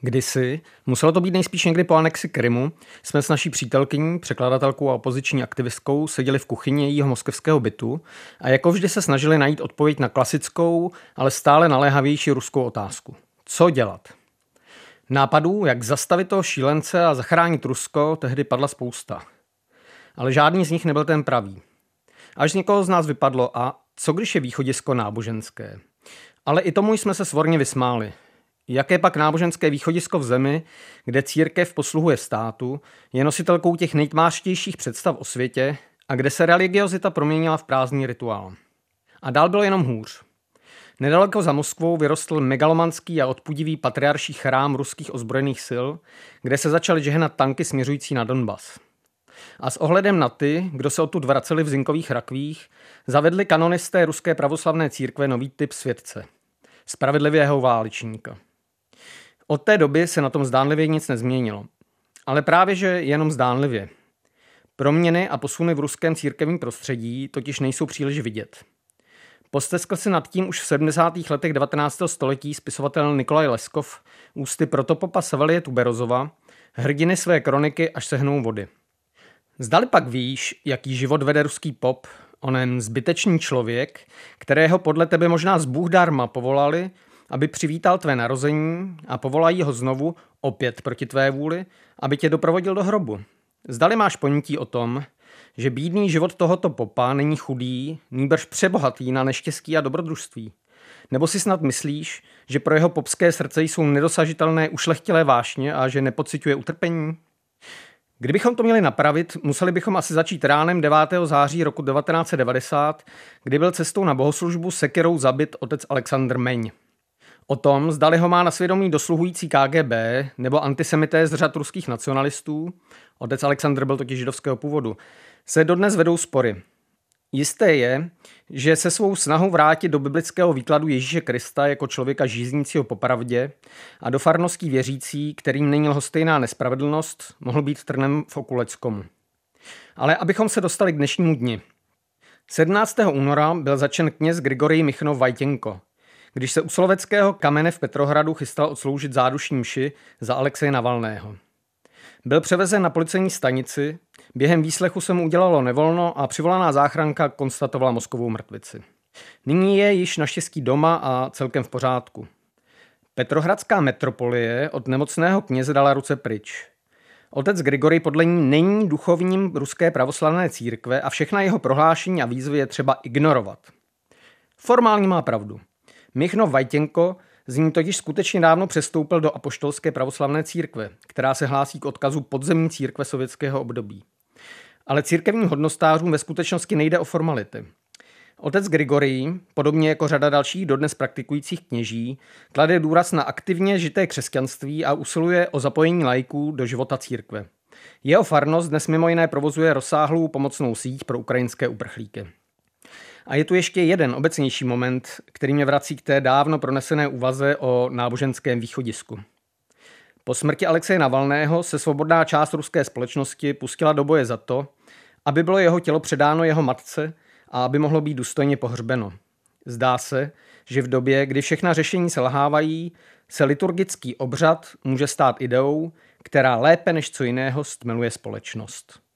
Kdysi, muselo to být nejspíš někdy po anexi Krymu, jsme s naší přítelkyní, překladatelkou a opoziční aktivistkou seděli v kuchyni jejího moskevského bytu a jako vždy se snažili najít odpověď na klasickou, ale stále naléhavější ruskou otázku. Co dělat? Nápadů, jak zastavit toho šílence a zachránit Rusko, tehdy padla spousta. Ale žádný z nich nebyl ten pravý. Až z někoho z nás vypadlo a co když je východisko náboženské? Ale i tomu jsme se svorně vysmáli. Jaké pak náboženské východisko v zemi, kde církev posluhuje státu, je nositelkou těch nejtmářtějších představ o světě a kde se religiozita proměnila v prázdný rituál. A dál bylo jenom hůř. Nedaleko za Moskvou vyrostl megalomanský a odpudivý patriarší chrám ruských ozbrojených sil, kde se začaly žehnat tanky směřující na Donbas. A s ohledem na ty, kdo se odtud vraceli v zinkových rakvích, zavedli kanonisté ruské pravoslavné církve nový typ světce. Spravedlivého válečníka. Od té doby se na tom zdánlivě nic nezměnilo. Ale právě, že jenom zdánlivě. Proměny a posuny v ruském církevním prostředí totiž nejsou příliš vidět. Posteskl se nad tím už v 70. letech 19. století spisovatel Nikolaj Leskov ústy protopopa Sevelie Tuberozova, hrdiny své kroniky až sehnou vody. Zdali pak víš, jaký život vede ruský pop, onen zbytečný člověk, kterého podle tebe možná z Bůh darma povolali, aby přivítal tvé narození a povolají ho znovu, opět proti tvé vůli, aby tě doprovodil do hrobu. Zdali máš ponětí o tom, že bídný život tohoto popa není chudý, nýbrž přebohatý na neštěstí a dobrodružství. Nebo si snad myslíš, že pro jeho popské srdce jsou nedosažitelné ušlechtilé vášně a že nepociťuje utrpení? Kdybychom to měli napravit, museli bychom asi začít ránem 9. září roku 1990, kdy byl cestou na bohoslužbu sekerou zabit otec Alexandr Meň. O tom, zdali ho má na svědomí dosluhující KGB nebo antisemité z řad ruských nacionalistů, otec Alexandr byl totiž židovského původu, se dodnes vedou spory. Jisté je, že se svou snahou vrátit do biblického výkladu Ježíše Krista jako člověka žíznícího po pravdě a do farností věřící, kterým není lhostejná nespravedlnost, mohl být trnem v okuleckomu. Ale abychom se dostali k dnešnímu dni. 17. února byl začen kněz Grigorij Michnov Vajtěnko, když se u Sloveckého kamene v Petrohradu chystal odsloužit zádušní mši za Alexeje Navalného. Byl převezen na policejní stanici, během výslechu se mu udělalo nevolno a přivolaná záchranka konstatovala mozkovou mrtvici. Nyní je již naštěstí doma a celkem v pořádku. Petrohradská metropolie od nemocného kněze dala ruce pryč. Otec Grigory podle ní není duchovním ruské pravoslavné církve a všechna jeho prohlášení a výzvy je třeba ignorovat. Formálně má pravdu. Michnov Vajtěnko z ní totiž skutečně dávno přestoupil do apoštolské pravoslavné církve, která se hlásí k odkazu podzemní církve sovětského období. Ale církevním hodnostářům ve skutečnosti nejde o formality. Otec Grigory, podobně jako řada dalších dodnes praktikujících kněží, klade důraz na aktivně žité křesťanství a usiluje o zapojení lajků do života církve. Jeho farnost dnes mimo jiné provozuje rozsáhlou pomocnou síť pro ukrajinské uprchlíky. A je tu ještě jeden obecnější moment, který mě vrací k té dávno pronesené úvaze o náboženském východisku. Po smrti Alexeje Navalného se svobodná část ruské společnosti pustila do boje za to, aby bylo jeho tělo předáno jeho matce a aby mohlo být důstojně pohřbeno. Zdá se, že v době, kdy všechna řešení selhávají, se liturgický obřad může stát ideou, která lépe než co jiného stmeluje společnost.